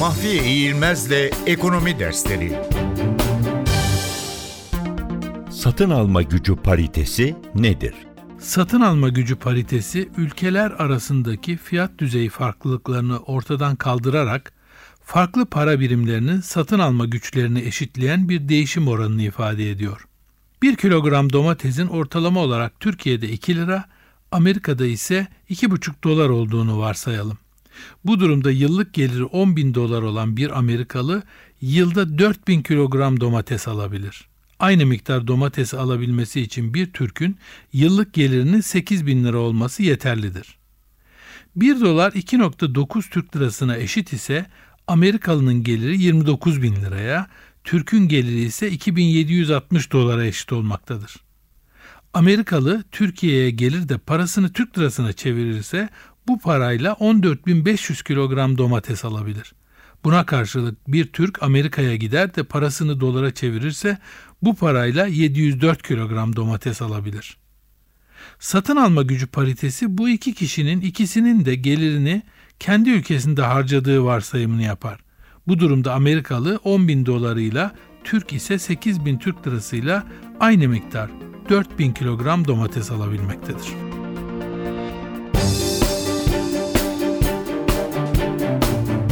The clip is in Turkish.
Mahfiye İğilmez'le Ekonomi Dersleri Satın alma gücü paritesi nedir? Satın alma gücü paritesi ülkeler arasındaki fiyat düzeyi farklılıklarını ortadan kaldırarak farklı para birimlerinin satın alma güçlerini eşitleyen bir değişim oranını ifade ediyor. 1 kilogram domatesin ortalama olarak Türkiye'de 2 lira, Amerika'da ise 2,5 dolar olduğunu varsayalım. Bu durumda yıllık geliri 10 bin dolar olan bir Amerikalı yılda 4 bin kilogram domates alabilir. Aynı miktar domates alabilmesi için bir Türk'ün yıllık gelirinin 8 bin lira olması yeterlidir. 1 dolar 2.9 Türk lirasına eşit ise Amerikalı'nın geliri 29 bin liraya, Türk'ün geliri ise 2760 dolara eşit olmaktadır. Amerikalı Türkiye'ye gelir de parasını Türk lirasına çevirirse bu parayla 14.500 kilogram domates alabilir. Buna karşılık bir Türk Amerika'ya gider de parasını dolara çevirirse bu parayla 704 kilogram domates alabilir. Satın alma gücü paritesi bu iki kişinin ikisinin de gelirini kendi ülkesinde harcadığı varsayımını yapar. Bu durumda Amerikalı 10 bin dolarıyla Türk ise 8 bin Türk lirasıyla aynı miktar 4 bin kilogram domates alabilmektedir.